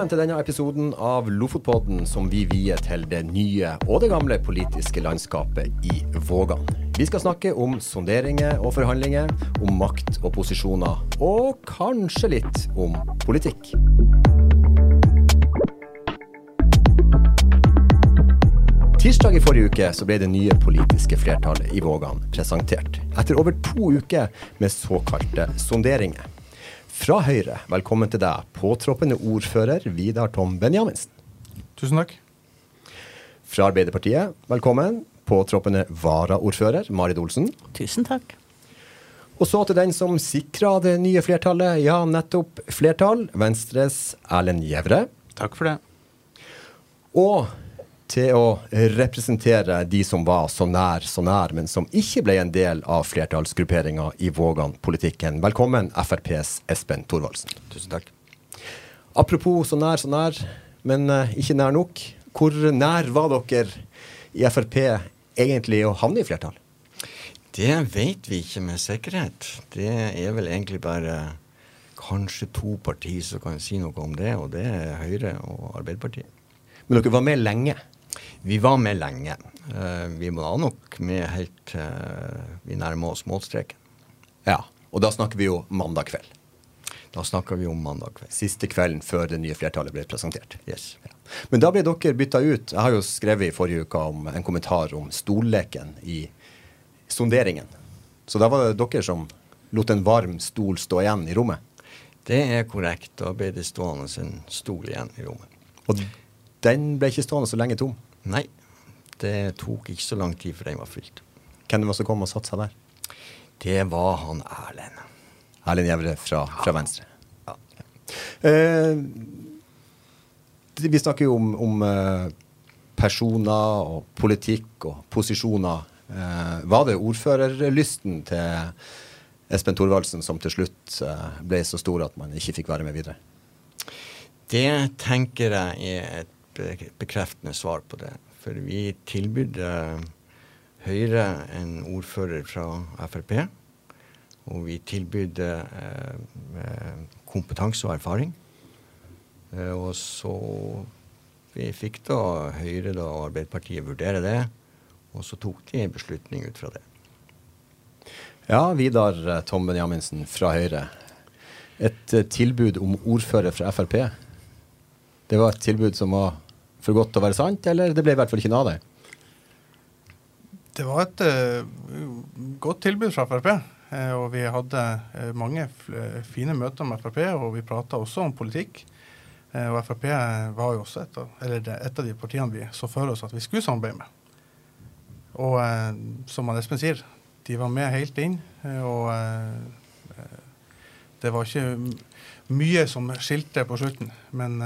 Velkommen til denne episoden av Lofotpodden som vi vier til det nye og det gamle politiske landskapet i Vågan. Vi skal snakke om sonderinger og forhandlinger, om makt og posisjoner, og kanskje litt om politikk. Tirsdag i forrige uke så ble det nye politiske flertallet i Vågan presentert. Etter over to uker med såkalte sonderinger. Fra Høyre, velkommen til deg, påtroppende ordfører Vidar Tom Benjaminsen. Tusen takk. Fra Arbeiderpartiet, velkommen, påtroppende varaordfører Marit Olsen. Tusen takk. Og så til den som sikra det nye flertallet, ja, nettopp flertall, Venstres Erlend Gjevre. Takk for det. Og til å representere de som var så nær, så nær, men som ikke ble en del av flertallsgrupperinga i Vågan-politikken. Velkommen, FrPs Espen Thorvaldsen. Tusen takk. Apropos så nær, så nær, men uh, ikke nær nok. Hvor nær var dere i Frp egentlig å havne i flertall? Det vet vi ikke med sikkerhet. Det er vel egentlig bare kanskje to partier som kan si noe om det, og det er Høyre og Arbeiderpartiet. Men dere var med lenge? Vi var med lenge. Vi vi var nok med helt til uh, vi nærmer oss målstreken. Ja, og da snakker vi jo mandag kveld. Da snakker vi om mandag kveld. Siste kvelden før det nye flertallet ble presentert. Yes. Ja. Men da ble dere bytta ut. Jeg har jo skrevet i forrige uke om en kommentar om stolleken i sonderingen. Så da var det dere som lot en varm stol stå igjen i rommet? Det er korrekt. Da ble det stående en stol igjen i rommet. Og den ble ikke stående så lenge tom? Nei. Det tok ikke så lang tid før den var fylt. Hvem var det som kom og satte seg der? Det var han Erlend. Erlend Gjevre fra, fra, Venstre. Ja. Eh, vi snakker jo om, om eh, personer og politikk og posisjoner. Eh, var det ordførerlysten til Espen Thorvaldsen som til slutt eh, ble så stor at man ikke fikk være med videre? Det tenker jeg er et bekreftende svar på det. For vi tilbød Høyre en ordfører fra Frp. Og vi tilbød eh, kompetanse og erfaring. Eh, og så vi fikk da Høyre da, og Arbeiderpartiet vurdere det, og så tok de en beslutning ut fra det. Ja, Vidar Tom Benjaminsen fra Høyre. Et tilbud om ordfører fra Frp. Det var et tilbud som var for godt til å være sant, eller det ble i hvert fall ikke noe av det? Det var et uh, godt tilbud fra Frp. Uh, og vi hadde uh, mange fine møter med Frp, og vi prata også om politikk. og Frp var jo også et av, et av, de partiene vi så for oss at vi skulle samarbeide med. Og som Espen sier, de var med helt inn. og det var ikke mye som skilte på slutten. Men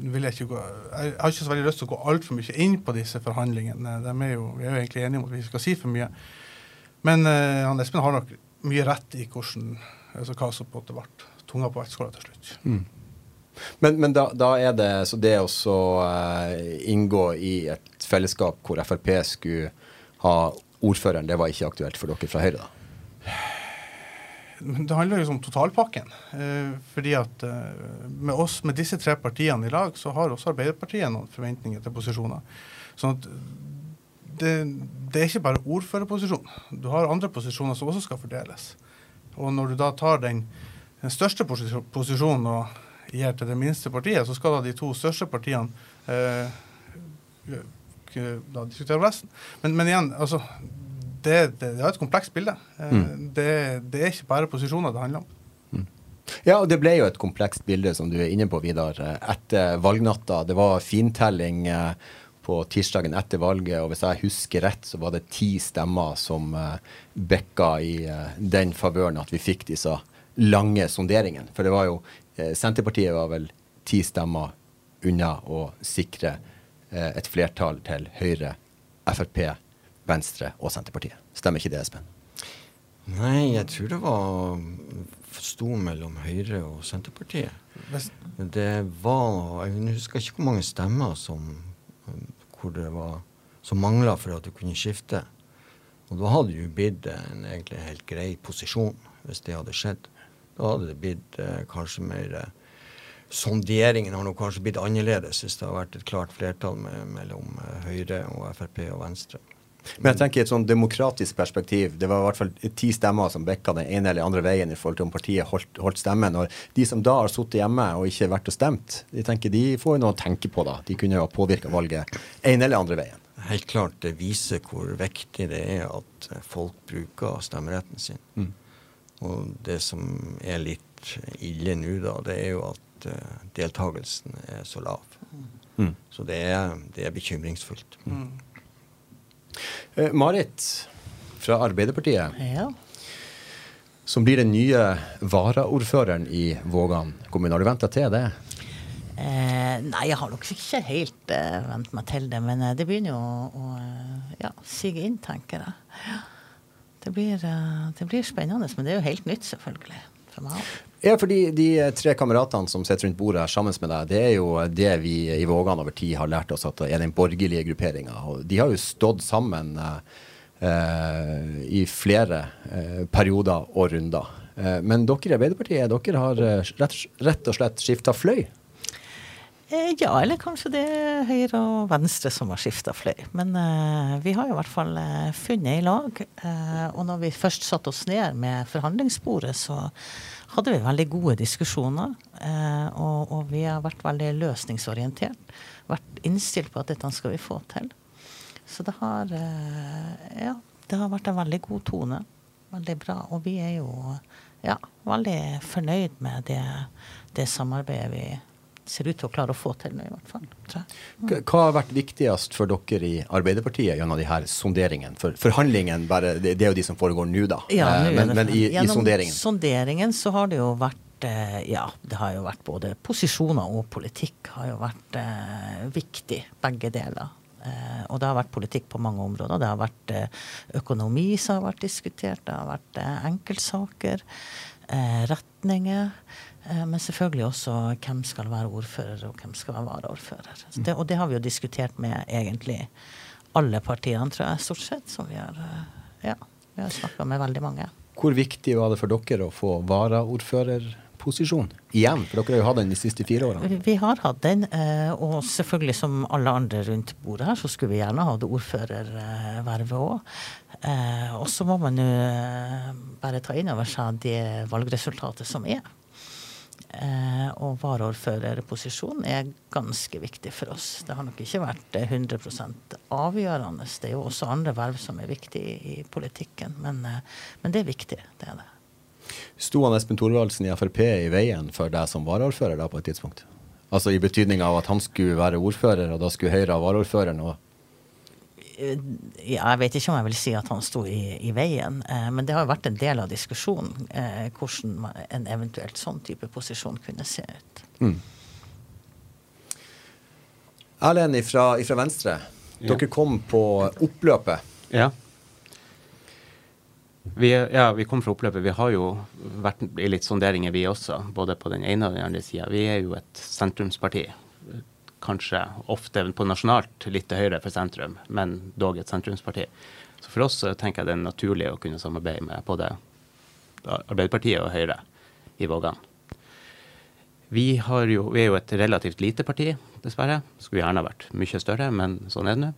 vil jeg, ikke gå, jeg har ikke så veldig lyst til å gå altfor mye inn på disse forhandlingene. Er jo, vi er jo egentlig enige om at vi skal si for mye. Men uh, han Espen har nok mye rett i hvordan, altså hva som på en måte ble tunga på vektskåla til slutt. Mm. Men, men da, da, er det så det å uh, inngå i et fellesskap hvor Frp skulle ha ordføreren, det var ikke aktuelt for dere fra Høyre, da? Det handler jo om totalpakken. Eh, fordi at eh, med oss, med disse tre partiene i lag, så har også Arbeiderpartiet noen forventninger til posisjoner. Sånn at det, det er ikke bare ordførerposisjon. Du har andre posisjoner som også skal fordeles. Og når du da tar den, den største posisjonen og gir til det minste partiet, så skal da de to største partiene eh, da diskutere resten. Men, men igjen, altså det, det, er et komplekst bilde. Eh, mm. Det, det, er ikke bare posisjoner det handler om. Mm. Ja, og det ble jo et komplekst bilde, som du er inne på, Vidar. Etter valgnatta. Det var fintelling eh, på tirsdagen etter valget, og hvis jeg husker rett, så var det ti stemmer som bekka i den favøren at vi fikk disse lange sonderingene. For det var jo Senterpartiet var vel ti stemmer unna å sikre et flertall til Høyre, Frp, Venstre og Senterpartiet. Stemmer ikke det, Espen? Nei, jeg tror det var sto mellom Høyre og Senterpartiet. Det var Jeg husker ikke hvor mange stemmer som, hvor det var, som mangla for at du kunne skifte. Og da hadde det jo blitt en egentlig helt grei posisjon hvis det hadde skjedd. Da hadde det blitt eh, kanskje mer eh, sonderingen har nok kanskje blitt annerledes hvis det har vært et klart flertall med, mellom Høyre og Frp og Venstre. Men jeg tenker i et sånn demokratisk perspektiv, det var i hvert fall ti stemmer som bikka den ene eller andre veien i forhold til om partiet holdt, holdt stemmen. Og de som da har sittet hjemme og ikke vært og stemt, de tenker de får jo noe å tenke på da. De kunne jo ha påvirka valget ene eller andre veien. Helt klart det viser hvor viktig det er at folk bruker stemmeretten sin. Mm. Og det som er litt ille nå, da, det er jo at uh, deltakelsen er så lav. Mm. Så det er, det er bekymringsfullt. Mm. Eh, Marit fra Arbeiderpartiet, ja. som blir den nye varaordføreren i Vågan kommune. Har du venta til det? Eh, nei, jeg har nok ikke helt eh, vent meg til det. Men eh, det begynner jo å, å eh, ja, sige inn, tenker jeg. Det blir, det blir spennende. Men det er jo helt nytt, selvfølgelig. Ja, fordi de tre kameratene som sitter rundt bordet her sammen med deg, det er jo det vi i Vågan over tid har lært oss at er den borgerlige grupperinga. De har jo stått sammen eh, i flere eh, perioder og runder. Eh, men dere i Arbeiderpartiet dere har eh, rett, rett og slett skifta fløy? Eh, ja, eller kanskje det er Høyre og Venstre som har skifta fløy. Men uh, vi har jo i hvert fall funnet i lag. Uh, og når vi først satte oss ned med forhandlingsbordet, så hadde vi veldig gode diskusjoner. Eh, og, og, vi har vært veldig løsningsorientert. Vært innstilt på at dette skal vi få til. Så det har eh, Ja, det har vært en veldig god tone. Veldig bra. Og vi er jo ja, veldig fornøyd med det, det samarbeidet vi ser ut til å klare å få til nå, i hvert fall. Mm. Hva har vært viktigst for dere i Arbeiderpartiet gjennom de her sonderingene? For forhandlingene, det, det, er jo de som foregår nå, da. Ja, nå men, men i, i, sonderingen? sonderingen så har det jo vært eh, ja, det har jo vært både posisjoner og politikk har jo vært eh, viktig, begge deler. Eh, og det har vært politikk på mange områder. Det har vært eh, økonomi som har vært diskutert, det har vært eh, enkeltsaker, eh, retninger. Eh, men selvfølgelig også hvem skal være ordfører, og hvem skal være varaordfører. Det, og det har vi jo diskutert med egentlig alle partiene, tror jeg, stort sett. Som vi har, eh, ja, vi har snakka med veldig mange. Hvor viktig var det for dere å få varaordførerposisjon igjen? For dere har jo hatt den de siste fire årene. Vi har hatt den, eh, og selvfølgelig som alle andre rundt bordet her, så skulle vi gjerne hatt ordførervervet òg. Og så må man jo bare ta inn over seg det valgresultatet som er. Eh, og varaordførerposisjon er ganske viktig for oss. Det har nok ikke vært 100 avgjørende. Det er jo også andre verv som er viktige i politikken, men, eh, men det er viktig. Det er det. Sto han Espen Thorvaldsen i Frp i veien for deg som varaordfører da på et tidspunkt? Altså i betydning av at han skulle være ordfører, og da skulle Høyre ha varaordføreren? og Eh, jeg vet ikke om jeg vil si at han sto i, i veien, eh, men det har jo vært en del av diskusjonen eh, hvordan en eventuelt sånn type posisjon kunne se ut. Mm. Erlend fra, Venstre, ja. dere kom på oppløpet. Ja. Vi, ja, vi kom fra oppløpet. Vi har jo vært i litt sonderinger, vi også. Både på den ene og den andre sida. Vi er jo et sentrumsparti kanskje ofte på nasjonalt litt til høyre for sentrum, men dog et sentrumsparti. Så for oss tenker jeg det er naturlig å kunne samarbeide med både Arbeiderpartiet og Høyre i Vågan. Vi, jo, vi, er jo et relativt lite parti, dessverre. Skulle gjerne vært mye større, men sånn er det nå.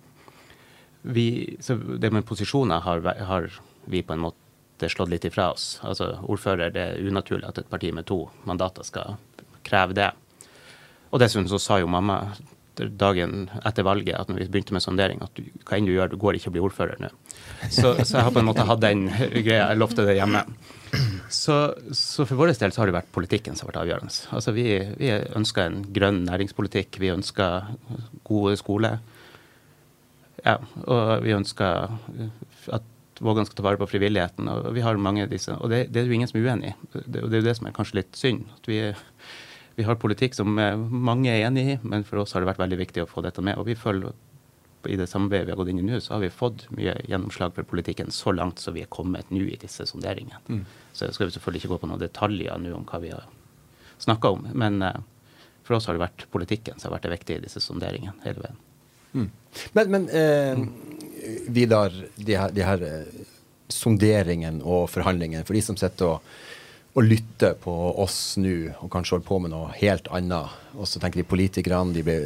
så det med posisjoner har, har, vi på en måte slått litt ifra oss. Altså Ordfører, det er unaturlig at et parti med to mandater skal kreve det. Og dessuten så sa jo mamma dagen etter valget at når vi begynte med sondering, at du, hva enn du gjør, du går ikke å bli ordfører nå. Så, så, jeg har på en måte hatt den greia. Jeg lovte det hjemme. Så, så, for vår del så har det vært politikken som har vært avgjørende. Altså vi, vi ønsker en grønn næringspolitikk. Vi ønsker gode skole. Ja, og vi ønsker at Vågan skal ta vare på frivilligheten. Og vi har mange av disse. Og det, det er jo ingen som er uenig i. Det, det er jo det som er kanskje litt synd. at vi vi har politikk som mange er enig i, men for oss har det vært veldig viktig å få dette med. Og vi føler i det samarbeidet vi har gått inn i nå, så har vi fått mye gjennomslag for politikken så langt som vi er kommet nå i disse sonderingene. Mm. Så skal vi selvfølgelig ikke gå på noen detaljer nå om hva vi har snakka om. Men uh, for oss har det vært politikken som har vært det viktige i disse sonderingene hele veien. Mm. Men, men eh, Vidar, de her, de her eh, sonderingene og forhandlingene, for de som sitter og å lytte på oss nå, og kanskje holde på med noe helt annet. Og så tenker de politikerne de ble,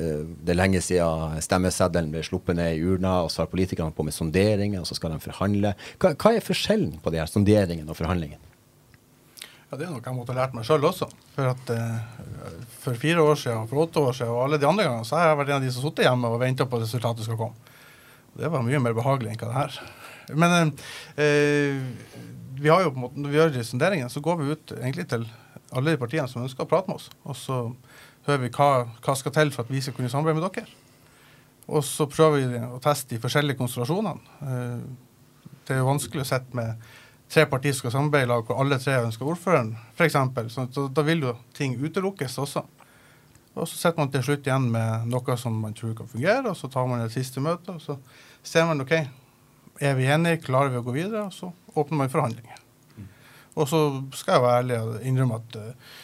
Det er lenge siden stemmeseddelen ble sluppet ned i urna, og så har politikerne på med sonderinger, og så skal de forhandle. Hva, hva er forskjellen på de her sonderingene og forhandlingene? Ja, Det er noe jeg måtte ha lært meg sjøl også. For at eh, for fire år siden, for åtte år siden og alle de andre gangene, så har jeg vært en av de som har hjemme og venta på at resultatet skal komme. Det var mye mer behagelig enn hva det her. Men eh, vi har jo på en måte, når vi gjør de sonderingene, så går vi ut egentlig til alle de partiene som ønsker å prate med oss. Og så hører vi hva, hva skal til for at vi skal kunne samarbeide med dere. Og så prøver vi å teste de forskjellige konstellasjonene. Eh, det er jo vanskelig å sette med tre partier som skal samarbeide i lag, hvor alle tre ønsker ordføreren, f.eks. Så da, vil jo ting utelukkes også. Og så sitter man til slutt igjen med noe som man tror kan fungere, og så tar man et siste møte, og så ser man OK, er vi enige, klarer vi å gå videre? Så åpner man forhandlinger. Og så skal jeg være ærlig og innrømme at uh,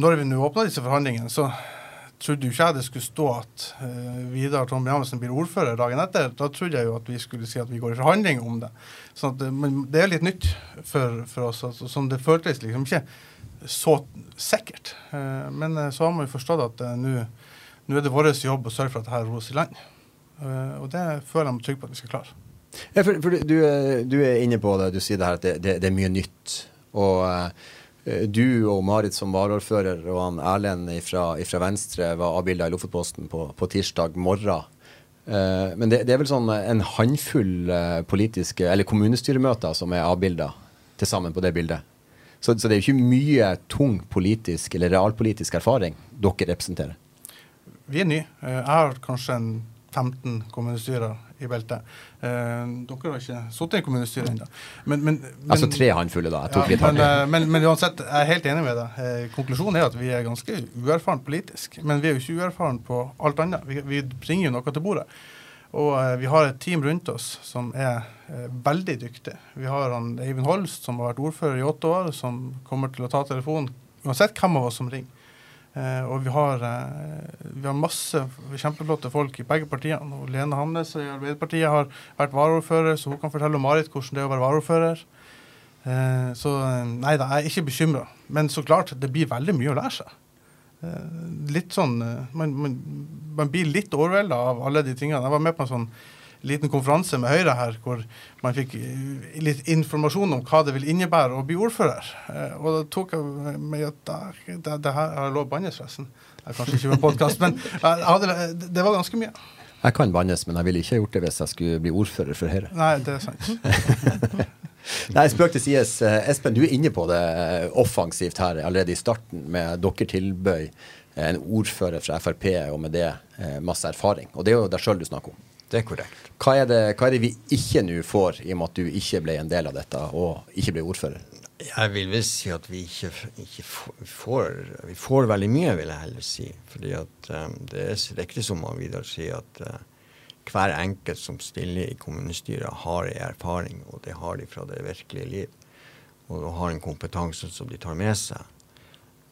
når vi nå åpna disse forhandlingene, så trodde jo ikke jeg det skulle stå at uh, Vidar Tom Jamesen blir ordfører dagen etter. Da trodde jeg jo at vi skulle si at vi går i forhandling om det. Sånn at, men det er litt nytt for, for oss. Altså, sånn det føltes liksom ikke så sikkert. Uh, men uh, så har man jo forstått at nå er det vår jobb å sørge for at dette ros i land. og det føler jeg meg trygg på at vi skal klare. Ja, for, for du, du, er inne på det, du sier det her at det, det, det er mye nytt. Og uh, du og Marit som varaordfører og han Erlend fra Venstre var avbilda i Lofotposten på, på, tirsdag morgen. Uh, men det, det, er vel sånn en håndfull politiske, eller kommunestyremøter som er avbilda til sammen på det bildet. Så, så, det er jo ikke mye tung politisk eller realpolitisk erfaring dere representerer. Vi er nye. Jeg har kanskje en 15 kommunestyrer i beltet. Eh, dere har ikke sittet i kommunestyret ennå. Altså tre håndfulle, da. Jeg tok litt men, eh, men, men, uansett, jeg er helt enig med deg. Eh, konklusjonen er at vi er ganske uerfaren politisk. Men vi er jo ikke uerfaren på alt annet. Vi, vi bringer jo noe til bordet. Og vi har et team rundt oss som er veldig dyktig. Vi har han Eivind Holst, som har vært ordfører i åtte år, som kommer til å ta telefonen uansett hvem av oss som ringer. Eh, og vi har, eh, vi har, masse kjempeflotte folk i begge partiene. Og Lene Hamnes i Arbeiderpartiet har vært varaordfører, så hun kan fortelle om Marit hvordan det er å være varaordfører. Eh, så nei da, jeg er ikke bekymra. Men så klart, det blir veldig mye å lære seg. Litt sånn Man, man, man blir litt overvelda av alle de tingene. Jeg var med på en sånn liten konferanse med Høyre her, hvor man fikk eh, litt informasjon om hva det vil innebære å bli ordfører. Eh, og da tok jeg meg at det, det, det her har lov å bannes, forresten. Jeg er kanskje ikke med podkast, men hadde, det var ganske mye. Jeg kan bannes, men jeg ville ikke gjort det hvis jeg skulle bli ordfører for Høyre. Nei, det er sant. Nei, spøk til sies. Espen, du er inne på det offensivt her allerede i starten, med dere tilbøy en ordfører fra Frp, og med det eh, masse erfaring. Og det er jo deg sjøl du snakker om. Det er korrekt. Hva er det, hva er det vi ikke nå får, i og med at du ikke ble en del av dette og ikke ble ordfører? Jeg vil vel si at vi ikke, ikke får Vi får veldig mye, vil jeg heller si. Fordi at um, det er riktig som Vidar sier, at uh, hver enkelt som stiller i kommunestyret, har en erfaring, og det har de fra det virkelige liv. Og har en kompetanse som de tar med seg.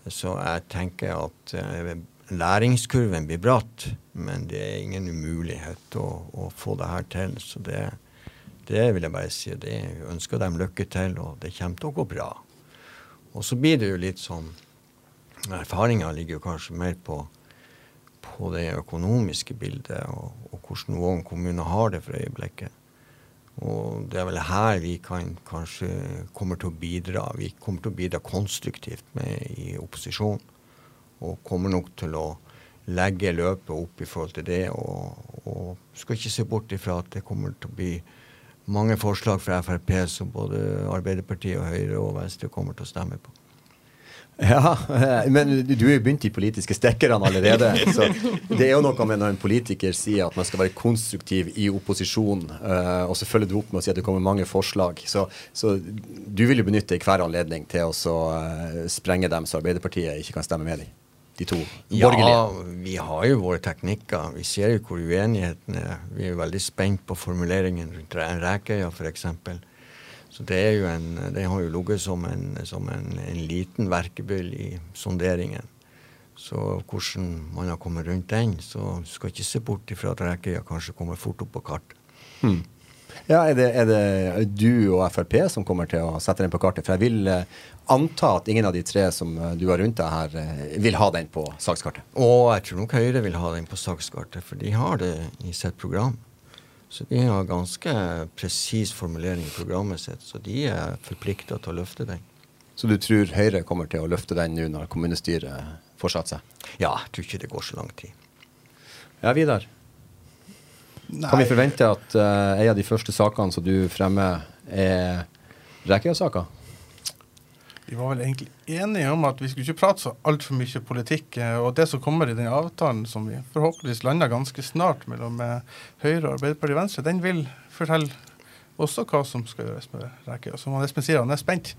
Så jeg tenker at uh, læringskurven blir bratt, men det er ingen umulighet å, å få det her til. Så det, det, vil jeg bare si. Det ønsker dem lykke til, og det kommer til å gå bra. Og så blir det jo litt sånn Erfaringa ligger jo kanskje mer på, på det økonomiske bildet, og, og hvordan Vågen kommune har det for øyeblikket. Og det er vel her vi kan kanskje kommer til å bidra. Vi kommer til å bidra konstruktivt med i opposisjon og kommer nok til å legge løpet opp i forhold til det. Og, og skal ikke se bort ifra at det kommer til å bli mange forslag fra Frp som både Arbeiderpartiet og Høyre og Venstre kommer til å stemme på. Ja, men du er jo begynt i politiske stikkerne allerede. Så det er jo noe med når en politiker sier at man skal være konstruktiv i opposisjon, uh, og så følger du opp med å si at det kommer mange forslag. Så, så du vil jo benytte hver anledning til å uh, sprenge dem så Arbeiderpartiet ikke kan stemme med dem de to borgerlige? Ja, vi har jo våre teknikker. Vi ser jo hvor uenigheten er. Vi er jo veldig spent på formuleringen rundt Rækøya f.eks. Så det, er jo en, det har jo ligget som, en, som en, en, liten verkebyll i sonderingen. Så hvordan man har kommet rundt den, så skal ikke se bort ifra at Rækøya kanskje kommer fort opp på kartet. Hmm. Ja, er det, er det du og Frp som kommer til å sette den på kartet? For jeg vil eh, anta at ingen av de tre som eh, du har rundt deg her, eh, vil ha den på sakskartet. Og jeg tror nok Høyre vil ha den på sakskartet, for de har det i sitt program. Så de har ganske presis formulering i programmet sitt, så de er forplikta til å løfte den. Så du tror Høyre kommer til å løfte den nå når kommunestyret fortsetter seg? Ja, jeg tror ikke det går så lang tid. Ja, Vidar. Nei, Kan vi forvente at uh, en av de første sakene som du fremmer, er Rekøya-saka? Vi var vel egentlig enige om at vi skulle ikke prate så altfor mye politikk. eh, Og det som kommer i den avtalen som vi forhåpentligvis lander ganske snart mellom eh, Høyre, Arbeiderpartiet og Venstre, den vil fortelle også hva som skal gjøres med Rekøya. Som Espen sier, han er spent.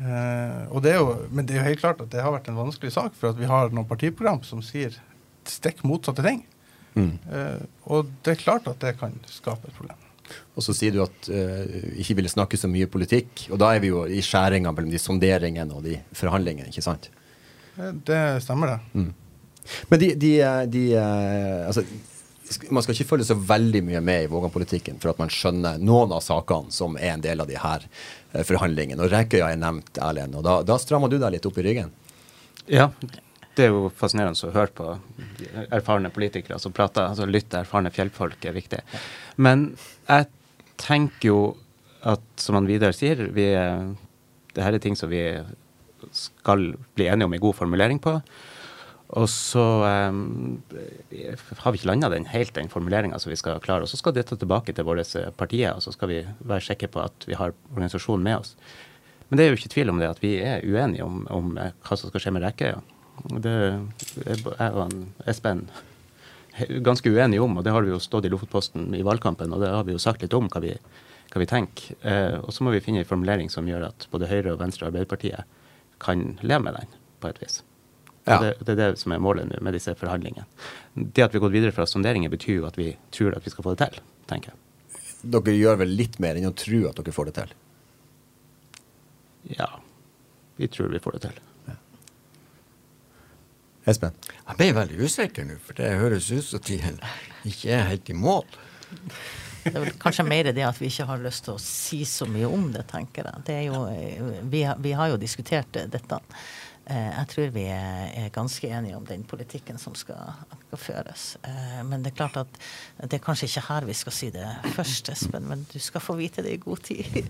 Eh, og det er jo, men det er jo helt klart at det har vært en vanskelig sak, for at vi har noen partiprogram som sier stikk motsatte ting. Mm. Eh, og det er klart at det kan skape et problem. Og så sier du at uh, ikke ville snakke så mye politikk. Og da er vi jo i skjæringa mellom de sonderingene og de forhandlingene, ikke sant? Eh, det stemmer, det. Men de, de, de altså, man skal ikke følge så veldig mye med i Vågan-politikken for at man skjønner noen av sakene som er en del av de her forhandlingene. Og Rekøya er nevnt, Erlend. Og da, da strammer du deg litt opp i ryggen. Ja, det er jo fascinerende å høre på erfarne politikere som prater. altså Lytte erfarne fjellfolk er viktig. Men jeg tenker jo at, som han Vidar sier, vi, det her er ting som vi skal bli enige om en god formulering på. Og så um, har vi ikke landa den helt, den formuleringa som vi skal klare. Og så skal dette tilbake til våre partier, og så skal vi være sikre på at vi har organisasjonen med oss. Men det er jo ikke tvil om det at vi er uenige om, om eh, hva som skal skje med Rekkøya. Det er han Espen ganske uenige om, og det har vi jo stått i Lofotposten i valgkampen, og det har vi jo sagt litt om hva vi, hva vi tenker. Eh, og så må vi finne en formulering som gjør at både Høyre, og Venstre og Arbeiderpartiet kan leve med den, på et vis. Ja. Det, det er det som er målet nå med disse forhandlingene. Det at vi har gått videre fra sonderinger, betyr jo at vi tror at vi skal få det til, tenker jeg. Dere gjør vel litt mer enn å tro at dere får det til? Ja, vi tror vi får det til. Espen? Jeg ble veldig usikker nå, for det høres ut som de ikke er helt i mål. Det er vel kanskje mer det at vi ikke har lyst til å si så mye om det, tenker jeg. Det er jo, vi, har, vi har jo diskutert dette. Eh, Jeg tror vi er er ganske enige om den politikken som skal, skal føres. Eh, Men det er klart at det er kanskje ikke her vi skal si det først, Espen, men du skal få vite det i god tid.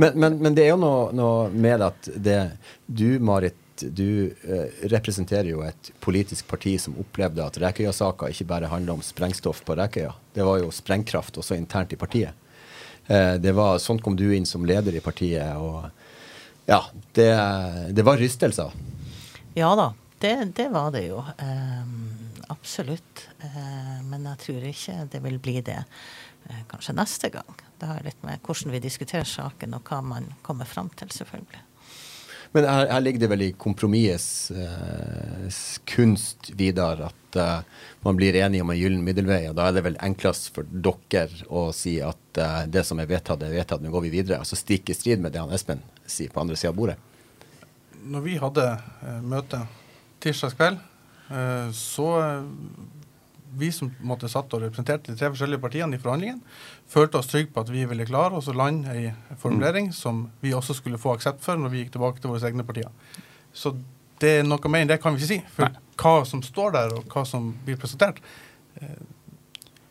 Men, men, men det er jo noe, noe med at det Du, Marit, du eh, representerer jo et politisk parti som opplevde at Rekøya-saka ikke bare handler om sprengstoff på Rekøya. Det var jo sprengkraft også internt i partiet. Eh, det var, sånn kom du inn som leder i partiet, og ja, det, det var rystelser. Ja da, det, det var det jo. Ehm, absolutt. Eh, men jeg tror ikke det vil bli det eh, kanskje neste gang. Det har litt med hvordan vi diskuterer saken, og hva man kommer fram til, selvfølgelig. Men her, her ligger det vel i kompromissets eh, kunst, Vidar, at eh, man blir enige om en gyllen middelvei. Og da er det vel enklest for dere å si at eh, det som er vedtatt, er vedtatt, nå går vi videre. Altså stikk i strid med det han Espen sier på andre sida av bordet. Når vi hadde eh, møte tirsdag kveld, eh, så vi som måtte satt og representerte de tre forskjellige partiene i forhandlingene, følte oss trygge på at vi ville klare oss å lande ei formulering som vi også skulle få aksept for når vi gikk tilbake til våre egne partier. Så det er noe mer enn det kan vi ikke si. For Nei. hva som står der, og hva som blir presentert, eh,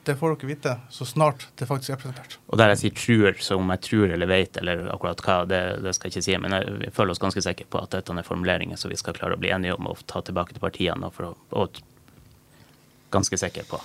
det får dere vite så snart det faktisk er presentert. Og der jeg sier tror, så om jeg tror eller vet eller akkurat hva, det, det skal jeg ikke si. Men jeg, vi føler oss ganske sikre på at dette er formuleringer som vi skal klare å bli enige om og ta tilbake til partiene. Og, for å, og ganske sikre på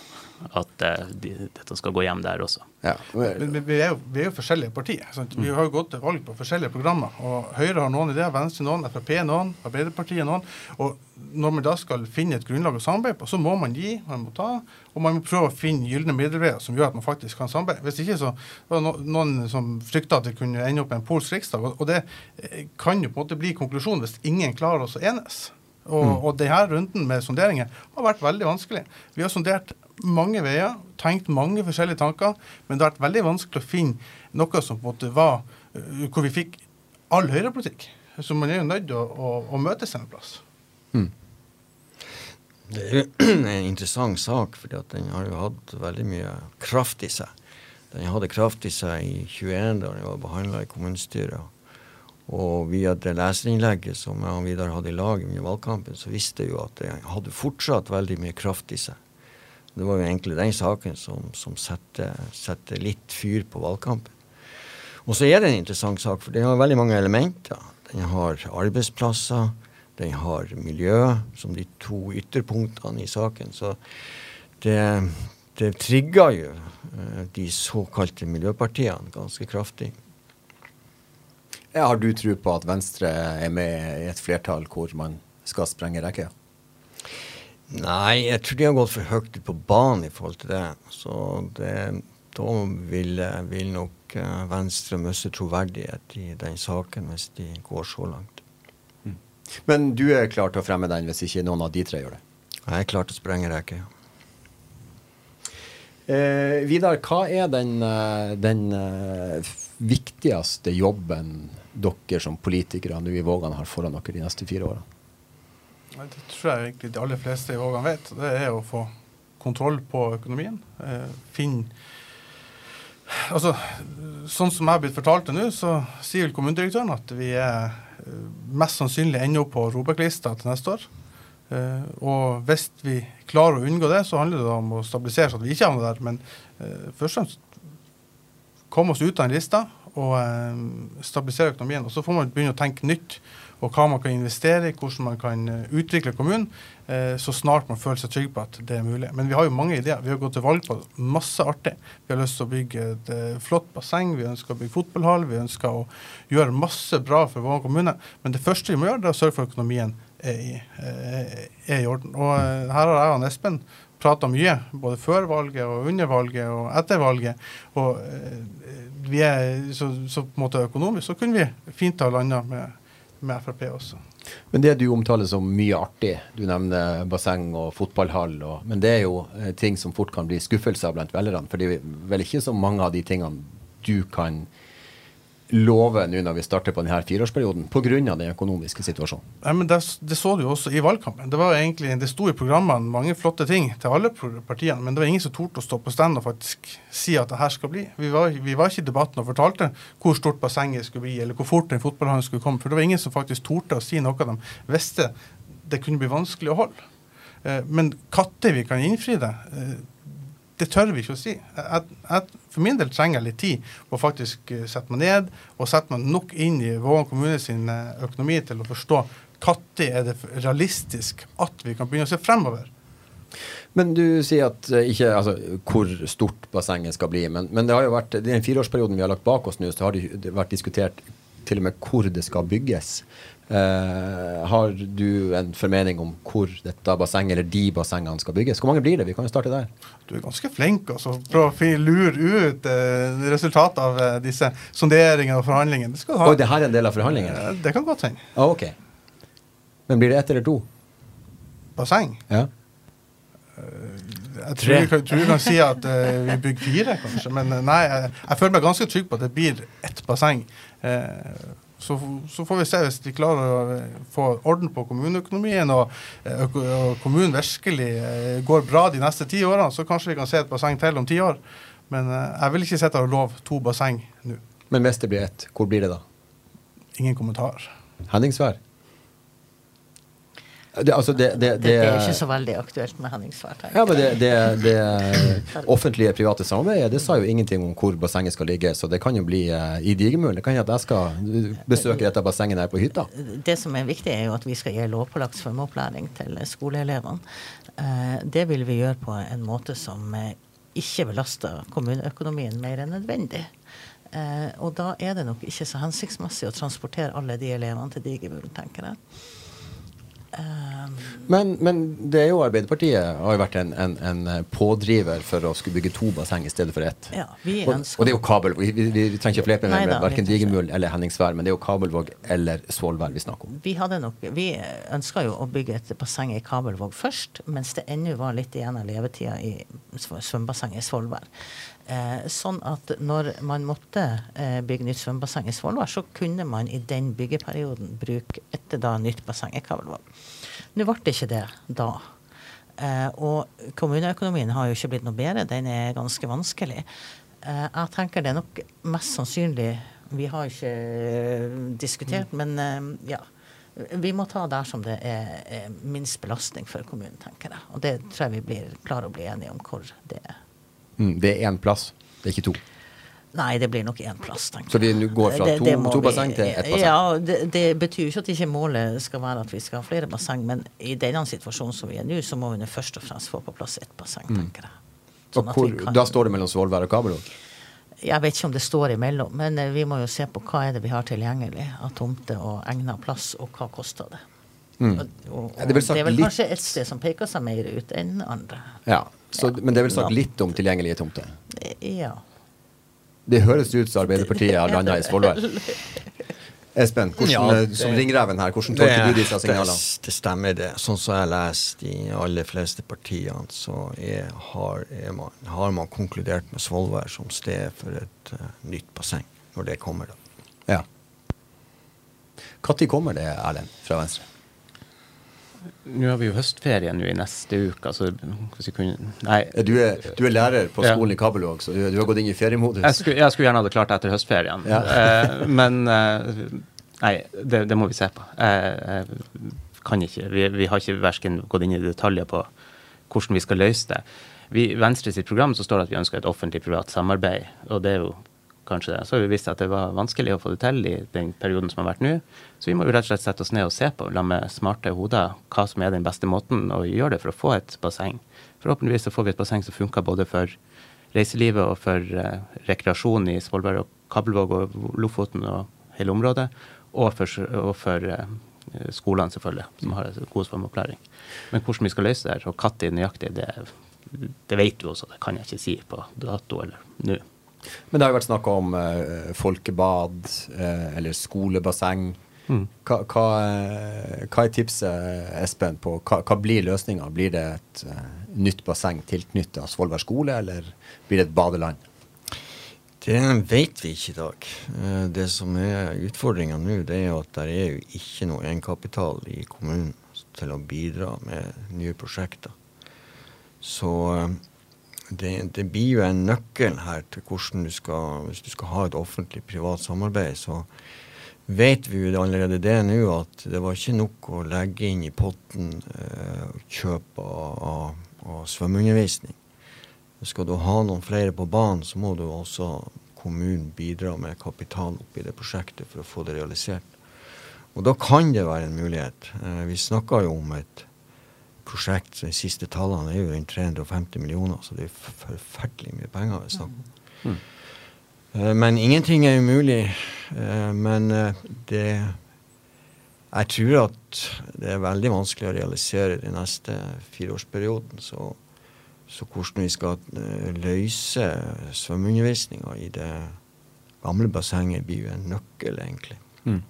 at eh, de, dette skal gå hjem der også. Ja. Men vi, vi, er jo, vi er jo forskjellige partier. Sant? Vi har jo gått til valg på forskjellige programmer. og Høyre har noen ideer, Venstre noen, Frp noen, Arbeiderpartiet noen. og Når man da skal finne et grunnlag å samarbeide på, så må man gi, man må ta, og man må prøve å finne gylne middelveier som gjør at man faktisk kan samarbeide. Hvis ikke så var det noen som frykta at det kunne ende opp med en polsk riksdag. Og, det eh, kan jo på en måte bli konklusjonen hvis ingen klarer oss å enes. Og, og denne runden med sonderinger har vært veldig vanskelig. Vi har sondert mange veier, tenkt mange forskjellige tanker, men det har vært veldig vanskelig å finne noe som på en måte var uh, hvor vi fikk all høyrepolitikk. Så man er jo nødt til å, å, å møtes en plass. Det er jo en interessant sak, fordi at den har jo hatt veldig mye kraft i seg. Den hadde kraft i seg i 21 da den var behandla i kommunestyret. Og via det leserinnlegget som jeg og Vidar hadde i lag under valgkampen, så visste jeg jo at det hadde fortsatt veldig mye kraft i seg. Det var jo egentlig den saken som, som setter, litt fyr på valgkampen. Og så er det en interessant sak, for den har veldig mange elementer. Den har arbeidsplasser, den har miljø som de to ytterpunktene i saken. Så det, det trigger jo eh, de såkalte miljøpartiene ganske kraftig. Ja, har du tro på at Venstre er med i et flertall hvor man skal sprenge rekker? Nei, jeg tror de har gått for høyt på banen i forhold til det. Så det, da vil, vil, nok eh, Venstre miste troverdighet i den saken hvis de går så langt. Mm. Men du er klar til å fremme den hvis ikke noen av de tre gjør det? Jeg er klar til å sprenge rekker, ja. Eh, Vidar, hva er den, eh, den uh, viktigste jobben dere som politikere nå i Vågan har foran dere de neste fire årene? Det tror jeg egentlig de aller fleste i Vågan vet. Det er å få kontroll på økonomien. Finn Altså, sånn som jeg har blitt fortalt det nå, så sier vel kommunedirektøren at vi er eh, mest sannsynlig ennå på Robek-lista til neste år. Uh, og hvis vi klarer å unngå det, så handler det om å stabilisere så at vi ikke havner der. Men uh, først og fremst komme oss ut av den lista og eh, stabilisere økonomien. Og så får man begynne å tenke nytt og hva man kan investere i, hvordan man kan utvikle kommunen, så snart man føler seg trygg på at det er mulig. Men vi har jo mange ideer. Vi har gått til valg på masse artig. Vi har lyst til å bygge et flott basseng, vi ønsker å bygge fotballhall, vi ønsker å gjøre masse bra for vår kommune. Men det første vi må gjøre, det er å sørge for økonomien er i, er i orden. Og eh, her har jeg og Espen prata mye, både før valget og under valget og etter valget. Og eh, vi er så, så på en måte økonomisk så kunne vi fint ha landa med, med Frp også. Men det du omtaler som mye artig, du nevner basseng og fotballhall, og, men det er jo eh, ting som fort kan bli skuffelser blant velgerne. For det er vel ikke så mange av de tingene du kan love nå når vi starter på denne fireårsperioden, pga. den økonomiske situasjonen? Nei, men det, det, så du jo også i valgkampen. Det var egentlig, det sto i programmene mange flotte ting til alle partiene, men det var ingen som torde å stå på stand og faktisk si at det her skal bli. Vi var, vi var ikke i debatten og fortalte hvor stort bassenget skulle bli, eller hvor fort den fotballhallen skulle komme. For det var ingen som faktisk torde å si noe de visste det kunne bli vanskelig å holde. Eh, men når vi kan innfri det, eh, det tør vi ikke å si. Jeg, jeg, for min del trenger jeg litt tid å faktisk eh, sette meg ned og sette meg nok inn i Vågan kommune sin eh, økonomi til å forstå når er det realistisk at vi kan begynne å se fremover. Men du sier at eh, ikke altså, hvor stort bassenget skal bli. Men, men det har jo vært, i den fireårsperioden vi har lagt bak oss nå, så har det vært diskutert til og med hvor det skal bygges. Uh, har du en formening om hvor dette bassenget eller de bassengene skal bygges? Hvor mange blir det? Vi kan jo starte der. Du er ganske flink altså. Prøv å lure ut eh, resultatet av eh, disse sonderingene og forhandlingene. Det, ha. Og det her er en del av forhandlingene? Uh, det kan godt hende. Ah, okay. Men blir det ett eller to? Basseng? Ja. Jeg tror, jeg, tror vi kan si at vi bygger fire, kanskje. Men nei, jeg, jeg, føler meg ganske trygg på at det blir ett basseng. Uh, så, så, får vi se hvis de klarer å eh, få orden på kommuneøkonomien og, eh, og kommunen virkelig eh, går bra de neste ti årene, så kanskje vi kan se et basseng til om ti år. Men jeg vil ikke sitte og love to basseng nå. Men hvis det blir ett, hvor blir det da? Ingen kommentar. Henningsvær? Det, altså det, det, det, er ikke så veldig aktuelt med Henningsvær. Ja, men det, offentlige private samarbeidet det sa jo ingenting om hvor bassenget skal ligge, så det kan jo bli uh, i digermuren. Det kan jo at jeg skal besøke dette bassenget der på hytta. Det som er viktig, er jo at vi skal gi lovpålagt svømmeopplæring til skoleelevene. Uh, det vil vi gjøre på en måte som uh, ikke belaster kommuneøkonomien mer enn nødvendig. Uh, og da er det nok ikke så hensiktsmessig å transportere alle de elevene til Digermuren, tenker jeg. Men, men, det er jo Arbeiderpartiet har jo vært en, en, en, pådriver for å skulle bygge to basseng i stedet for ett. Ja, og, og, det er jo kabel, vi, vi, vi trenger ikke flepe med, med verken Digermul eller Henningsvær, men det er jo Kabelvåg eller Svolvær vi snakker om. Vi, nok, vi ønska jo å bygge et basseng i Kabelvåg først, mens det ennå var litt igjen av levetida i svømmebassenget i Svolvær. Eh, sånn at når man måtte eh, bygge nytt svømmebasseng i Svolvær, så kunne man i den byggeperioden bruke et da nytt basseng i Kabelvåg. Nå ble det ikke det da. Eh, og kommuneøkonomien har jo ikke blitt noe bedre, den er ganske vanskelig. Eh, jeg tenker det er nok mest sannsynlig Vi har ikke diskutert, diskutert, men eh, ja. Vi må ta der som det er, minst belastning for kommunen, tenker jeg. Og det tror jeg vi blir, klarer å bli enige om hvor det er. Mm, det er én plass, det er ikke to. Nei, det blir nok én plass, tenker jeg. Så vi går fra Det- to, det to basseng til ett basseng? Ja, det, det betyr ikke at ikke målet skal være at vi skal ha flere basseng, men i denne situasjonen som vi er nå, så må vi først og fremst få på plass ett basseng, tenker jeg. Sånn Og hvor, kan- da står det mellom Svolvær og Kabelvåg? Jeg vet ikke om det står imellom, men eh, vi må jo se på hva er det vi har tilgjengelig av tomter og egnet plass, og hva koster det. Mm. Og, og, Ja, det er vel det er vel litt- kanskje et sted som peker seg mer ut enn andre. Ja. Så, Men det er vel sagt Ja. litt om tilgjengelige tomter? Ja. Det høres ut som Arbeiderpartiet har landa i Svolvær. Espen, hvordan, Ja, eh, det- som ringreven her, hvordan tolker du disse signalene? Det, det stemmer, det. Sånn som jeg leser i aller fleste partiene, så er, har, er man, har man konkludert med Svolvær som sted for et uh, nytt basseng, når det kommer. da. Ja. Når kommer det, Erlend, fra Venstre? Nå har vi jo høstferie nå i neste uke, altså hvis jeg kunne Nei. Du er, du er lærer på Ja. skolen i Kabelvåg, så du, du har gått inn i feriemodus. Jeg skulle, jeg skulle gjerne ha det klart etter høstferien, Ja. eh, men eh, Nei, det, det må vi se på. Jeg, jeg kan ikke. Vi, vi har ikke verken gått inn i detaljer på hvordan vi skal løse det. I Venstre sitt program så står det at vi ønsker et offentlig-privat samarbeid, og det er jo kanskje det. Så har vi visst at det var vanskelig å få det til i den perioden som har vært nå. Så vi må jo rett og slett sette oss ned og se på, la med smarte hoder, hva som er den beste måten å gjøre det for å få et basseng. Forhåpentligvis så får vi et basseng som funker både for reiselivet og for eh, rekreasjon i Svolvær og Kabelvåg og Lofoten og hele området, og for, og for eh, skolene, selvfølgelig, som har god svømmeopplæring. Men hvordan vi skal løse det her, og når nøyaktig, det, det vet du også, det kan jeg ikke si på dato eller nå. Men det har jo vært snakk om eh, folkebad eh, eller skolebasseng. Mm. Hva, hva, eh, hva er tipset, Espen, på hva, hva blir løsninga? Blir det et uh, nytt basseng tilknytta Svolvær skole, eller blir det et badeland? Det vet vi ikke i dag. Det som er utfordringa nå, det er at det er jo ikke noe egenkapital i kommunen til å bidra med nye prosjekter. Så det, det blir jo en nøkkel her til hvordan du skal Hvis du skal ha et offentlig-privat samarbeid, så vet vi jo allerede det nå at det var ikke nok å legge inn i potten eh, kjøp av, av, av svømmeundervisning. Skal du ha noen flere på banen, så må du også kommunen bidra med kapital oppi det prosjektet for å få det realisert. Og da kan det være en mulighet. Eh, vi snakka jo om et prosjekt, de siste tallene er jo rundt 350 millioner, så det er forferdelig mye penger snakker om. Mm. Eh, Men ingenting er umulig. Eh, Men eh, det Jeg tror at det er veldig vanskelig å realisere den neste fireårsperioden. Så, så hvordan vi skal løse svømmeundervisninga i det gamle bassenget, blir jo en nøkkel, egentlig. Mm.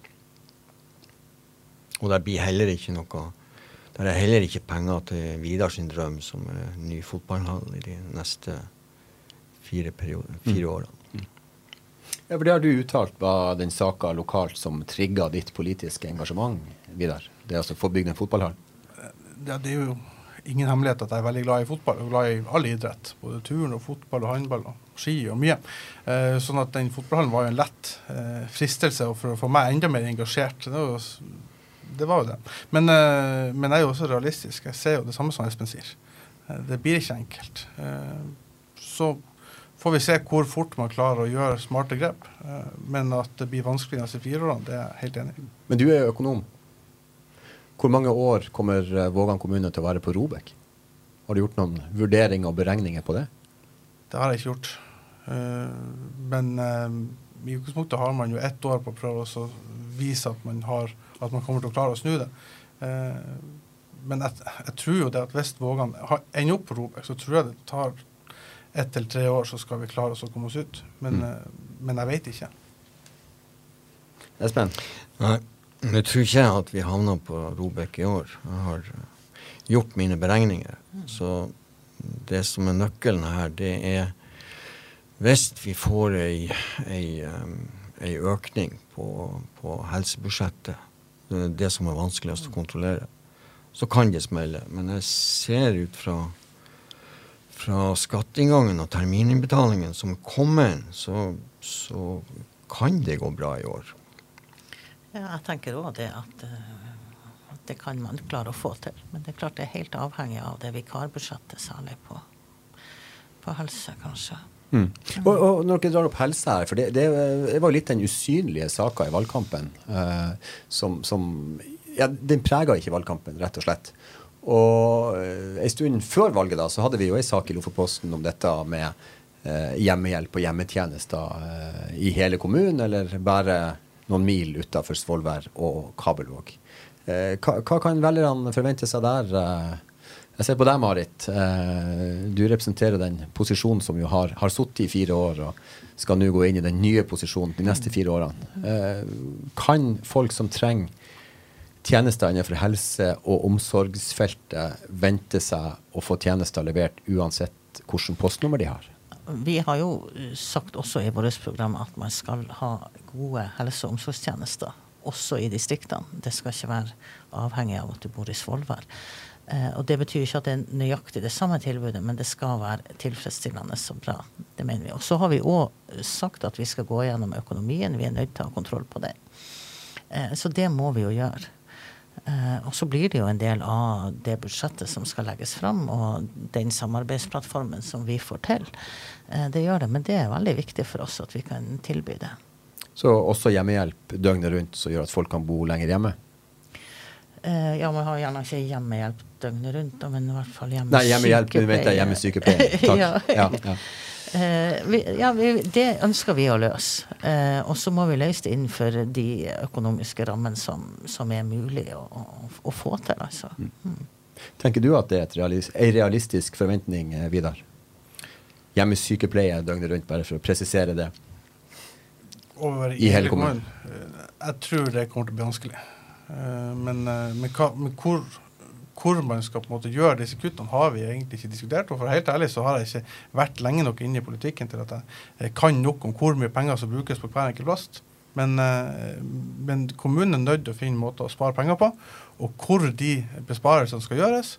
Og det blir heller ikke noe Det er heller ikke penger til Vidar sin drøm, som er ny fotballhall i de neste fire, perioder, fire årene. Ja, for Det har du uttalt var den saka lokalt som trigga ditt politiske engasjement, Vidar. Det er altså få bygd en fotballhall. Ja, det er jo ingen hemmelighet at jeg er veldig glad i fotball og glad i all idrett. Både turn og fotball og håndball og ski og mye. Eh, sånn at den fotballhallen var jo en lett eh, fristelse for å få meg enda mer engasjert. Det var det, var jo det. Men, eh, men jeg er jo også realistisk. Jeg ser jo det samme som Espen sier. Eh, det blir ikke enkelt. Eh, så får vi se hvor fort man klarer å gjøre smarte grep. Men at det blir vanskelig de neste fire årene, det er jeg helt enig i. Men du er jo økonom. Hvor mange år kommer Vågan kommune til å være på Robek? Har du gjort noen vurderinger og beregninger på det? Det har jeg ikke gjort. Men i utgangspunktet har man jo ett år på å prøve å vise at man, har, at man kommer til å klare å snu det. Eh, men jeg, jeg tror jo det at hvis Vågan har- ender opp på Robek, så tror jeg det tar ett til tre år, så skal vi klare oss å komme oss ut. Men, Mm. eh, men jeg vet ikke. Espen? Nei, jeg tror ikke at vi havner på Robek i år. Jeg har eh, gjort mine beregninger. Så det som er nøkkelen her, det er hvis vi får ei, ei, ei økning på, på helsebudsjettet, det som er vanskeligst å kontrollere, så kan det smelle. Men jeg ser ut fra, fra skatteinngangen og termininnbetalingen som kommer, så, så kan det gå bra i år. Ja, jeg tenker òg det uh, at det kan man klare å få til. Men det er klart det er helt avhengig av det vikarbudsjettet, særlig på, på helse, kanskje. Mm. Og, og, når dere drar opp helse her, for det, det, det var litt den usynlige saka i valgkampen uh, som, som, ja, Den prega ikke valgkampen, rett og slett. Og uh, en stund før valget da, så hadde vi jo ei sak i Lofoposten om dette med uh, hjemmehjelp og hjemmetjenester i hele kommunen, eller bare noen mil utafor Svolvær og Kabelvåg. Eh, hva, hva, kan velgerne forvente seg der? Eh, jeg ser på deg, Marit. Eh, du representerer den posisjonen som jo har, har sittet i fire år og skal nå gå inn i den nye posisjonen de neste fire årene. Kan folk som trenger tjenester innenfor helse- og omsorgsfeltet vente seg å få tjenester levert uansett hvilket postnummer de har? vi har jo eh, sagt også i vårt program at man skal ha gode helse- og omsorgstjenester også i distriktene. Det skal ikke være avhengig av at du bor i Svolvær. Eh, og Det betyr ikke at det er nøyaktig det samme tilbudet, men det skal være tilfredsstillende og bra. Det mener vi. Og så har vi òg sagt at vi skal gå gjennom økonomien. Vi er nødt til å ha kontroll på det. Eh, så det må vi jo gjøre. Eh, og så blir det jo en del av det budsjettet som skal legges fram, og den samarbeidsplattformen som vi får til. Det gjør det, men det er veldig viktig for oss at vi kan tilby det. Så også hjemmehjelp døgnet rundt som gjør at folk kan bo lenger hjemme? Ja, man har gjerne ikke hjemmehjelp døgnet rundt, men i hvert fall hjemmesykepleie. Nei, hjemmehjelp, men vet jeg, hjemmesykepleie. Takk. ja. ja, ja. Eh, vi, ja, vi, det ønsker vi å løse. Eh, og så må vi løse det innenfor de økonomiske rammene som, som er mulig å, å, å, få til. Altså. Mm. mm. Tenker du at det er en realis realistisk forventning, eh, Vidar? Hjemmesykepleie døgnet rundt, bare for å presisere det. Over I hele kommunen? Jeg tror det kommer til å bli vanskelig. Uh, men, men, hva, men hvor hvor man skal på en måte gjøre disse kuttene, har vi egentlig ikke diskutert. Og for helt ærlig så har jeg ikke vært lenge nok inne i politikken til at jeg kan nok om hvor mye penger som brukes på hver enkelt plass. Men, eh, men kommunen er nødt til å finne måter å spare penger på. Og hvor de besparelsene skal gjøres,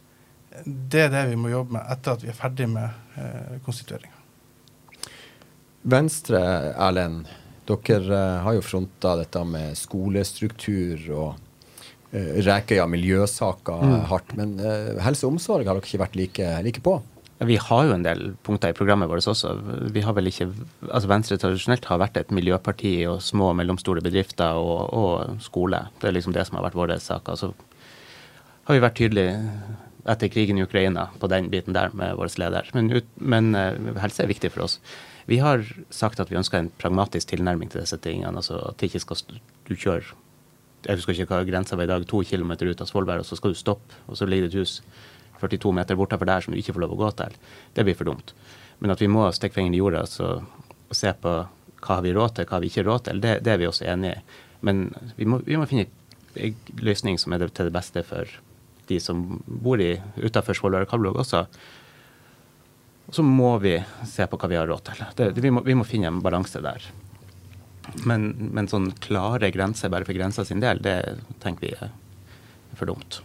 det er det vi må jobbe med etter at vi er ferdig med eh, konstitueringa. Venstre, Erlend, dere eh, har jo fronta dette med skolestruktur og uh, Rekøya miljøsaker mm. hardt. Men uh, helse og omsorg har dere ikke vært like, like, på? Vi har jo en del punkter i programmet vårt også. Vi har vel ikke, altså Venstre tradisjonelt har vært et miljøparti og små og mellomstore bedrifter og, og skole. Det er liksom det som har vært våre saker. Så har vi vært tydelige etter krigen i Ukraina på den biten der med vår leder. Men, ut, men uh, helse er viktig for oss. Vi har sagt at vi ønsker en pragmatisk tilnærming til disse tingene. altså At det ikke skal du kjøre jeg husker ikke hva grensa var i dag, to kilometer ut av Svolvær, og så skal du stoppe, og så ligger det et hus 42 meter bortafor der som du ikke får lov å gå til. Det blir for dumt. Men at vi må stikke fingeren i jorda så, og se på hva har vi råd til, hva har vi ikke råd til, det, det er vi også enig i. Men vi må, vi må finne en løsning som er til det beste for de som bor utafor Svolvær og Kalvåg også. Og så må vi se på hva vi har råd til. Det, vi, må, vi må finne en balanse der. Men, men sånn klare grenser bare for grensa sin del, det tenker vi er for dumt.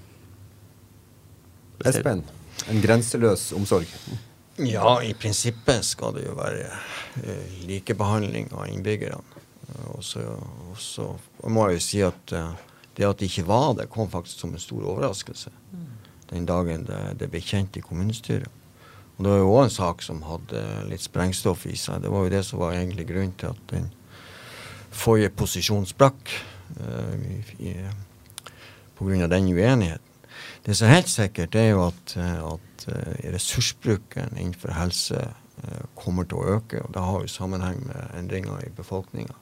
Espen, en grenseløs omsorg? Ja, i prinsippet skal det jo være uh, likebehandling av innbyggerne. Og så må jeg jo si at uh, det at det ikke var det, kom faktisk som en stor overraskelse den dagen det, det ble kjent i kommunestyret. Og det var jo òg en sak som hadde litt sprengstoff i seg. Det var jo det som var egentlig grunnen til at den forrige posisjon sprakk uh, pga. den uenigheten. Det som er helt sikkert, er jo at, eh, at uh, ressursbruken innenfor helse kommer til å øke. og Det har jo sammenheng med endringer i befolkninga.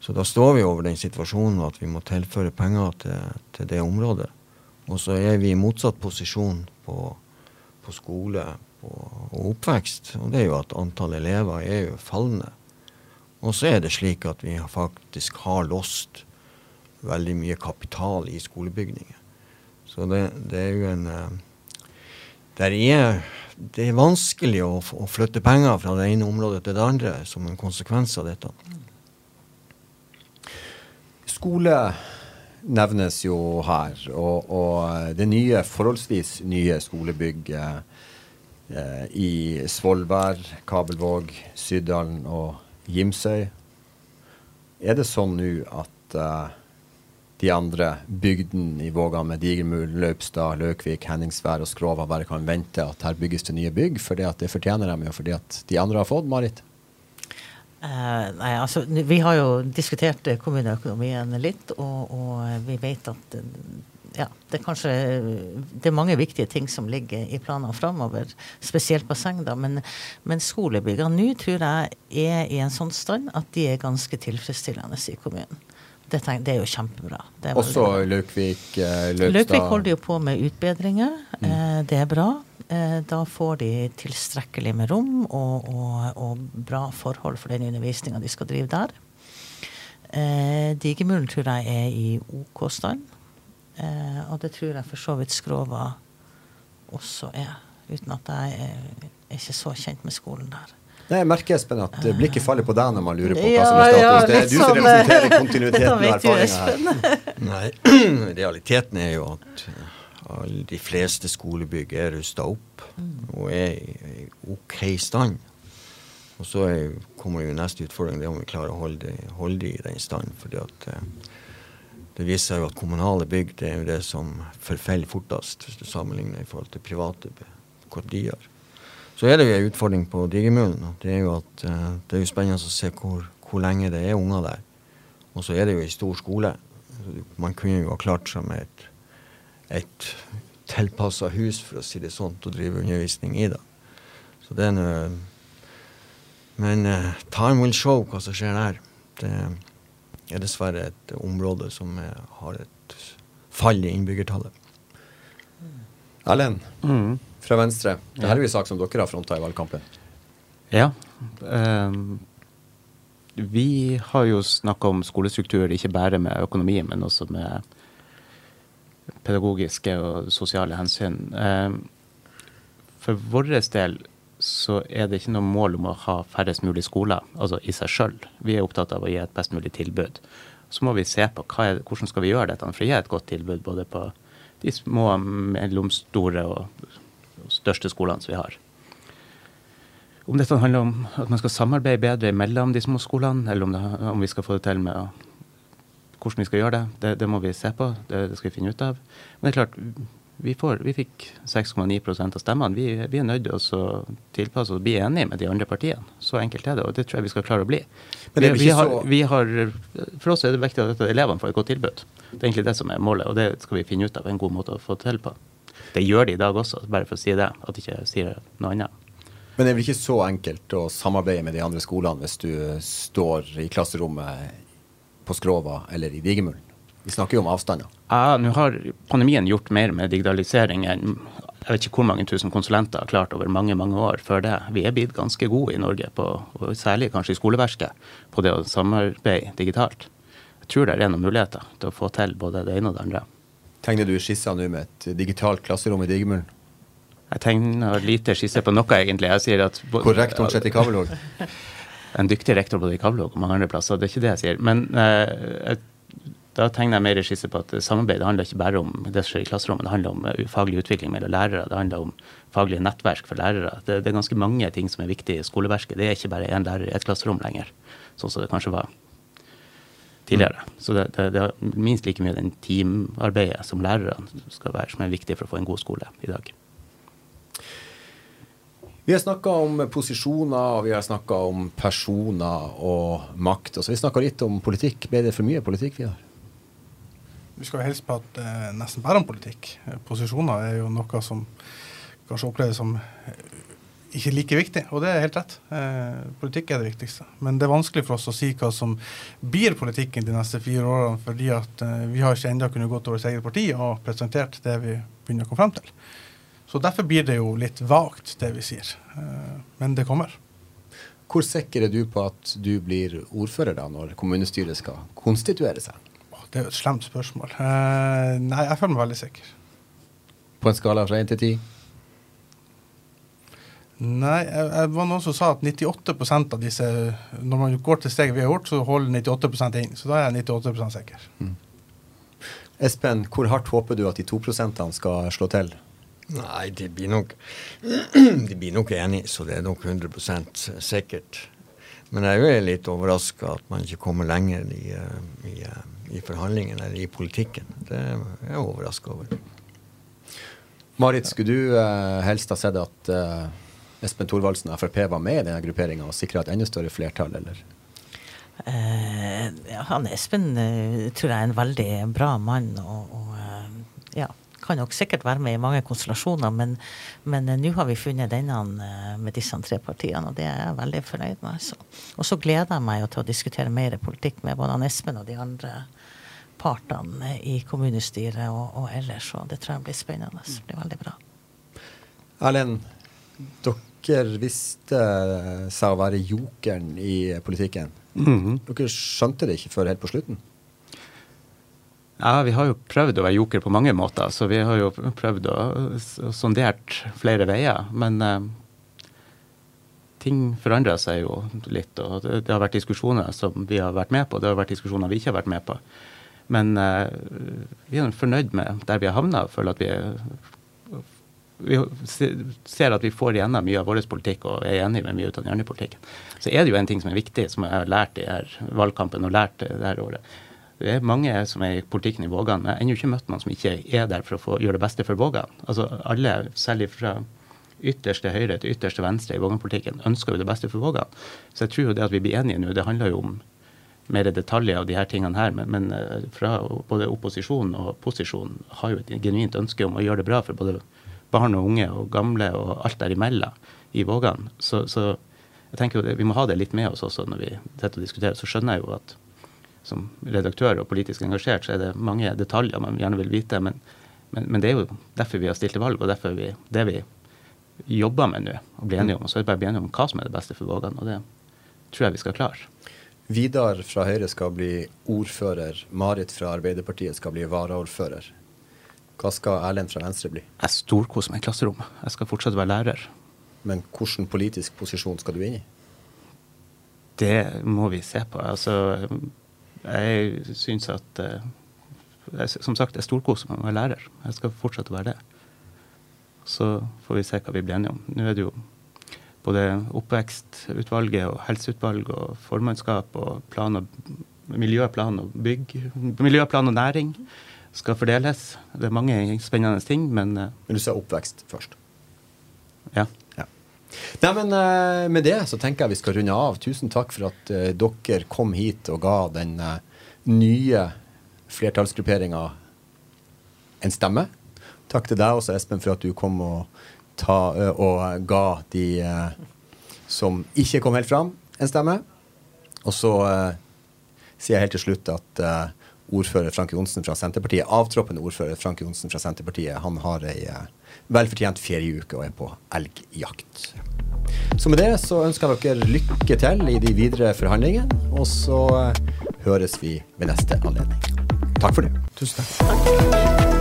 Så da står vi over den situasjonen at vi må tilføre penger til, til det området. Og så er vi i motsatt posisjon på, på skole på, og oppvekst. Og det er jo at antall elever er jo fallende. Og så er det slik at vi faktisk har låst veldig mye kapital i skolebygninger. Så det, det er jo en eh, er, det er vanskelig å, å, flytte penger fra det ene området til det andre som en konsekvens av dette. Skole nevnes jo her, og, og det nye, forholdsvis nye skolebygget eh, i Svolvær, Kabelvåg, Syddalen og Gimsøy. Er det sånn nå at uh, de andre bygdene i Våga med Digermul, Løpstad, Løkvik, Henningsvær og Skrova bare kan vente at her bygges det nye bygg at det fortjener de jo fordi at de andre har fått, Marit? Uh, nei, altså, Vi har jo diskutert kommuneøkonomien litt, og, og vi vet at ja, det er kanskje det er mange viktige ting som ligger i planene framover, spesielt basseng, da. Men, men skolebyggene nå tror jeg er i en sånn stand at de er ganske tilfredsstillende i kommunen. Det, tenk, det er jo kjempebra. Også Løkvik, eh, Løpstad Løkvik holder jo på med utbedringer. Mm. Eh, det er bra. Eh, da får de tilstrekkelig med rom og, og, og bra forhold for den undervisninga de skal drive der. Eh, Digermulen tror jeg er i OK stand. Eh, og det tror jeg for så vidt Skrova også er. Uten at jeg er, er ikke så kjent med skolen der. Nei, Jeg merker Espen, at blikket faller på deg når man lurer på hva som er status. Ja, det er du som sånn, representerer eh, kontinuiteten og erfaringa her. Nei, realiteten er jo at de fleste skolebygg er rusta opp og er i OK stand. Og så er, kommer jo neste utfordring, det er om vi klarer å holde, holde de i den stand. fordi at eh, det viser jo at kommunale bygg det er jo det som forfeller fortest, hvis du sammenligner i forhold til private hva de gjør. Så er det jo en utfordring på Digermulen. Det er jo at uh, det er jo spennende å se hvor, hvor, lenge det er unger der. Og så er det jo en stor skole. Man kunne jo ha klart seg med et, et tilpassa hus, for å si det sånn, å drive undervisning i. da. Så det er noe Men uh, time will show hva som skjer der. Det er dessverre et område som er, har et fall i innbyggertallet. Erlend mm. fra Venstre. Dette er jo en sak som dere har fronta i valgkampen. Ja. Um, vi har jo snakka om skolestruktur ikke bare med økonomi, men også med pedagogiske og sosiale hensyn. Um, for vår del så er det ikke noe mål om å ha færrest mulig skoler, altså i seg sjøl. Vi er opptatt av å gi et best mulig tilbud. Så må vi se på er, hvordan skal vi gjøre dette for å gi et godt tilbud både på de små, mellomstore og største skolene som vi har. Om dette handler om at man skal samarbeide bedre mellom de små skolene, eller om, det, om vi skal få det til med hvordan vi skal gjøre det, det, det må vi se på. Det, det, skal vi finne ut av. Men det er klart, vi, får, vi fikk 6,9% av stemmene. Vi, vi, er nødt til å tilpasse oss bli enige med de andre partiene. Så enkelt er det, og det tror jeg vi skal klare å bli. Vi, vi, har, vi har, for oss er det viktig at elevene får et godt tilbud. Det er egentlig det som er målet, og det skal vi finne ut av en god måte å få til på. Det gjør de i dag også, bare for å si det, at de ikke sier noe annet. Men det er vel ikke så enkelt å samarbeide med de andre skolene hvis du står i klasserommet på Skrova eller i Digermulen? Vi snakker jo om avstander. Ja, Nå har pandemien gjort mer med digitalisering enn jeg vet ikke hvor mange tusen konsulenter har klart over mange mange år før det. Vi er blitt ganske gode i Norge, på, og særlig kanskje i skoleverket, på det å samarbeide digitalt. Jeg tror det er noen muligheter til å få til både det ene og det andre. Tegner du skisser nå med et digitalt klasserom i Digermulen? Jeg tegner lite skisser på noe, egentlig. Jeg sier at Hvor rektoren sitter i Kabelvåg? en dyktig rektor både i Kabelvåg og mange andre plasser. Det er ikke det jeg sier. Men eh, da tegner jeg mer skisse på at samarbeid det handler ikke bare om det som skjer i klasserommet, det handler om eh, faglig utvikling mellom lærere, det handler om faglige nettverk for lærere. Det, det er ganske mange ting som er viktig i skoleverket. Det er ikke bare én lærer i et klasserom lenger, sånn som det kanskje var tidligere. Mm. Så det, det, det, er minst like mye den teamarbeidet som lærerne skal være, som er viktig for å få en god skole i dag. Vi har snakka om posisjoner, og vi har snakka om personer og makt. Og så vi snakka litt om politikk. Ble det for mye politikk, Vidar? Vi skal jo helst prate eh, nesten bare om politikk. Posisjoner er jo noe som kanskje oppleves som eh, ikke like viktig, og det er helt rett. Eh, politikk er det viktigste. Men det er vanskelig for oss å si hva som blir politikken de neste fire årene, fordi at eh, vi har ikke ennå kunnet gå til vårt eget parti og presentert det vi begynner å komme frem til. Så derfor blir det jo litt vagt, det vi sier. Eh, men det kommer. Hvor sikker er du på at du blir ordfører da, når kommunestyret skal konstituere seg? Det er jo et slemt spørsmål. Uh, nei, jeg føler meg veldig sikker. På en skala fra 1 til 10? Nei, det var noen som sa at 98% av disse Når man går til steget vi har gjort, så holder 98% inn. Så da er jeg 98% sikker. Mm. Espen, hvor hardt håper du at de 2% skal slå til? Nei, de blir nok, de blir nok enige, så det er nok 100% sikkert. Men jeg er jo litt overraska at man ikke kommer lenger i, eh, i, eh, i forhandlingene eller i politikken. Det er jeg overraska over. Marit, skulle du uh, helst ha sett at Espen Thorvaldsen og Frp var med i denne grupperinga og sikra et enda større flertall, eller? Eh, ja, han Espen tror jeg er en veldig bra mann. og, og kan nok sikkert være med i mange konstellasjoner, men, men uh, nå har vi funnet denne uh, med disse tre partiene, og det er jeg veldig fornøyd med. Så. Og så gleder jeg meg til å diskutere mer politikk med både Espen og de andre partene i kommunestyret og, og, ellers, og det tror jeg blir spennende. Det blir veldig bra. Erlend, dere visste seg å være jokeren i politikken. Mm -hmm. Dere skjønte det ikke før helt på slutten? Ja, Vi har jo prøvd å være joker på mange måter, så vi har jo prøvd å, sondert flere veier. Men eh, ting forandrer seg jo litt. og det, det, har vært diskusjoner som vi har vært med på, det har vært diskusjoner vi ikke har vært med på. Men eh, vi er fornøyd med der vi har havna. Føler at vi, vi ser at vi får igjennom mye av vår politikk og er enig med mye av hjernepolitikken. Så er det jo en ting som er viktig, som jeg har lært i her valgkampen og lært det her året det er mange som er i politikken i Vågan, men jeg har ennå ikke møtt noen som ikke er der for å få gjøre det beste for Vågan. Altså alle, særlig fra ytterste høyre til ytterste venstre i Vågan-politikken, ønsker jo det beste for Vågan. Så jeg tror jo det at vi blir enige nå, det handler jo om mer detaljer av de her tingene her, men, men eh, fra både opposisjon og posisjon har jo et genuint ønske om å gjøre det bra for både barn og unge og gamle og alt derimellom i Vågan. Så, så jeg tenker jo det, vi må ha det litt med oss også når vi sitter og diskuterer. Så skjønner jeg jo at som redaktør og politisk engasjert, så er det mange detaljer man gjerne vil vite. Men, men, men det er jo derfor vi har stilt til valg, og derfor vi, det vi jobber med nå og blir enige om. Og så er det bare å bli enige om hva som er det beste for Vågan, og det tror jeg vi skal klare. Vidar fra Høyre skal bli ordfører. Marit fra Arbeiderpartiet skal bli varaordfører. Hva skal Erlend fra Venstre bli? Jeg storkoser meg i klasserommet. Jeg skal fortsatt være lærer. Men hvilken politisk posisjon skal du inn i? Det må vi se på. Altså, jeg syns at eh, jeg, Som sagt, jeg storkoser meg med å være lærer. Jeg skal fortsette å være det. Så får vi se hva vi blir enige om. Nå er det jo både oppvekstutvalget og helseutvalg og formannskap og plan og miljøplan og bygg, miljøplan og næring skal fordeles. Det er mange spennende ting, men eh, Men du sa oppvekst først? Ja. Nei, men uh, Med det så tenker jeg vi skal runde av. Tusen takk for at uh, dere kom hit og ga den uh, nye flertallsgrupperinga en stemme. Takk til deg også, Espen, for at du kom og, ta, og ga de som ikke kom helt fram, en stemme. Og så sier jeg helt til slutt at ordfører Frank Johnsen fra Senterpartiet, avtroppende ordfører Frank Johnsen fra Senterpartiet, han har ei velfortjent ferieuke og er på elgjakt. Så med det så ønsker jeg dere lykke til i de videre forhandlingene, og så høres vi ved neste anledning. Takk for det. Tusen takk. takk.